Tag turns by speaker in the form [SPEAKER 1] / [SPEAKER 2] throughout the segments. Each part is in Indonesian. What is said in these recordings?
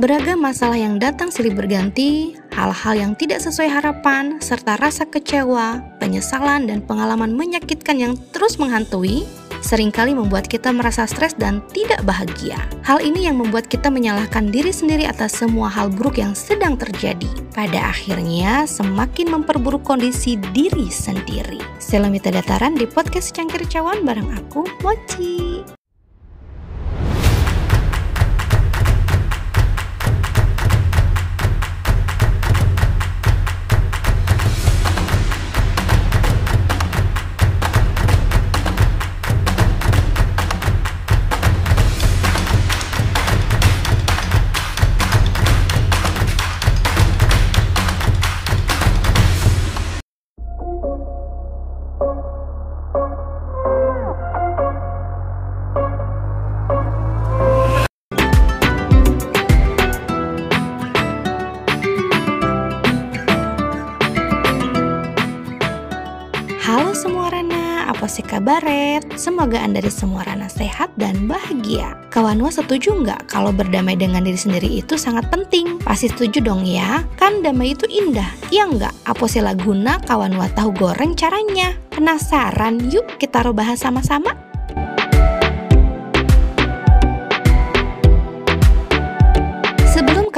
[SPEAKER 1] Beragam masalah yang datang silih berganti, hal-hal yang tidak sesuai harapan, serta rasa kecewa, penyesalan, dan pengalaman menyakitkan yang terus menghantui, sering kali membuat kita merasa stres dan tidak bahagia. Hal ini yang membuat kita menyalahkan diri sendiri atas semua hal buruk yang sedang terjadi. Pada akhirnya, semakin memperburuk kondisi diri sendiri. Selamita Dataran di podcast Cangkir Cawan bareng aku, Mochi. Sih kabaret? Semoga Anda dari semua Rana sehat dan bahagia. Kawanwa setuju nggak kalau berdamai dengan diri sendiri itu sangat penting? Pasti setuju dong ya? Kan damai itu indah, iya nggak? Apa sih laguna kawanwa tahu goreng caranya? Penasaran? Yuk kita bahas sama-sama.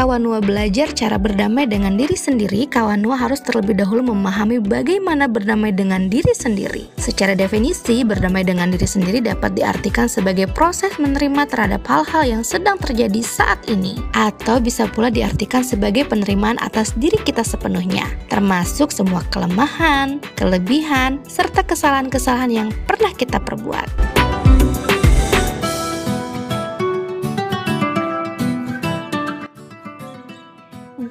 [SPEAKER 1] Kawanwa belajar cara berdamai dengan diri sendiri, Kawanwa harus terlebih dahulu memahami bagaimana berdamai dengan diri sendiri. Secara definisi, berdamai dengan diri sendiri dapat diartikan sebagai proses menerima terhadap hal-hal yang sedang terjadi saat ini, atau bisa pula diartikan sebagai penerimaan atas diri kita sepenuhnya, termasuk semua kelemahan, kelebihan, serta kesalahan-kesalahan yang pernah kita perbuat.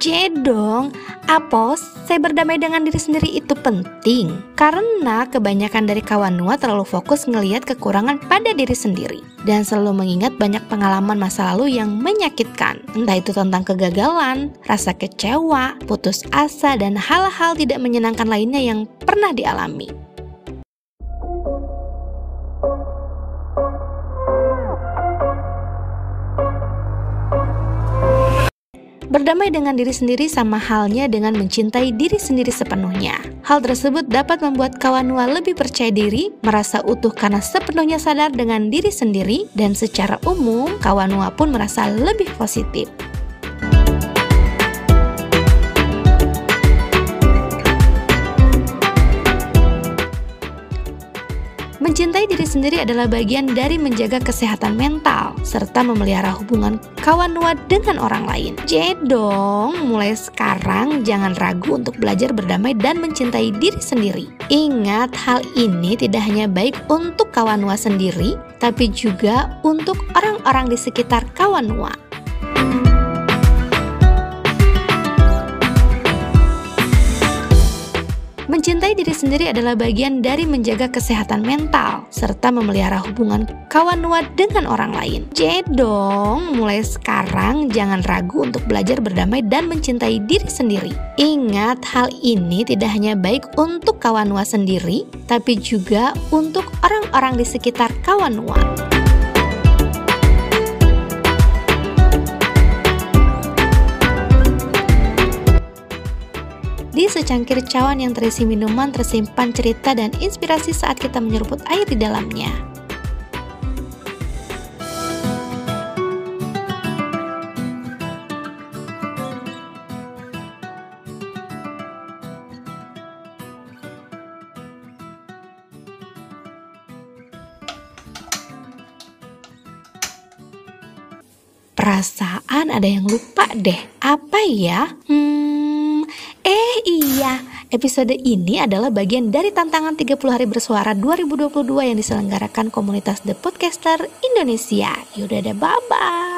[SPEAKER 1] Jedong, apos, saya berdamai dengan diri sendiri itu penting. Karena kebanyakan dari kawan Nua terlalu fokus ngelihat kekurangan pada diri sendiri. Dan selalu mengingat banyak pengalaman masa lalu yang menyakitkan, entah itu tentang kegagalan, rasa kecewa, putus asa, dan hal-hal tidak menyenangkan lainnya yang pernah dialami. Berdamai dengan diri sendiri sama halnya dengan mencintai diri sendiri sepenuhnya. Hal tersebut dapat membuat kawanwa lebih percaya diri, merasa utuh karena sepenuhnya sadar dengan diri sendiri, dan secara umum kawanwa pun merasa lebih positif. Sendiri adalah bagian dari menjaga kesehatan mental serta memelihara hubungan kawan nuat dengan orang lain. Jedong, mulai sekarang jangan ragu untuk belajar berdamai dan mencintai diri sendiri. Ingat, hal ini tidak hanya baik untuk kawan nuat sendiri, tapi juga untuk orang-orang di sekitar kawan Mencintai diri sendiri adalah bagian dari menjaga kesehatan mental serta memelihara hubungan kawan nuat dengan orang lain. Jedong, mulai sekarang jangan ragu untuk belajar berdamai dan mencintai diri sendiri. Ingat, hal ini tidak hanya baik untuk kawan nuat sendiri, tapi juga untuk orang-orang di sekitar kawan nuat. Secangkir cawan yang terisi minuman tersimpan cerita dan inspirasi saat kita menyeruput air di dalamnya. Perasaan ada yang lupa deh. Apa ya? Hmm, iya. Episode ini adalah bagian dari tantangan 30 hari bersuara 2022 yang diselenggarakan komunitas The Podcaster Indonesia. Yaudah deh, bye-bye.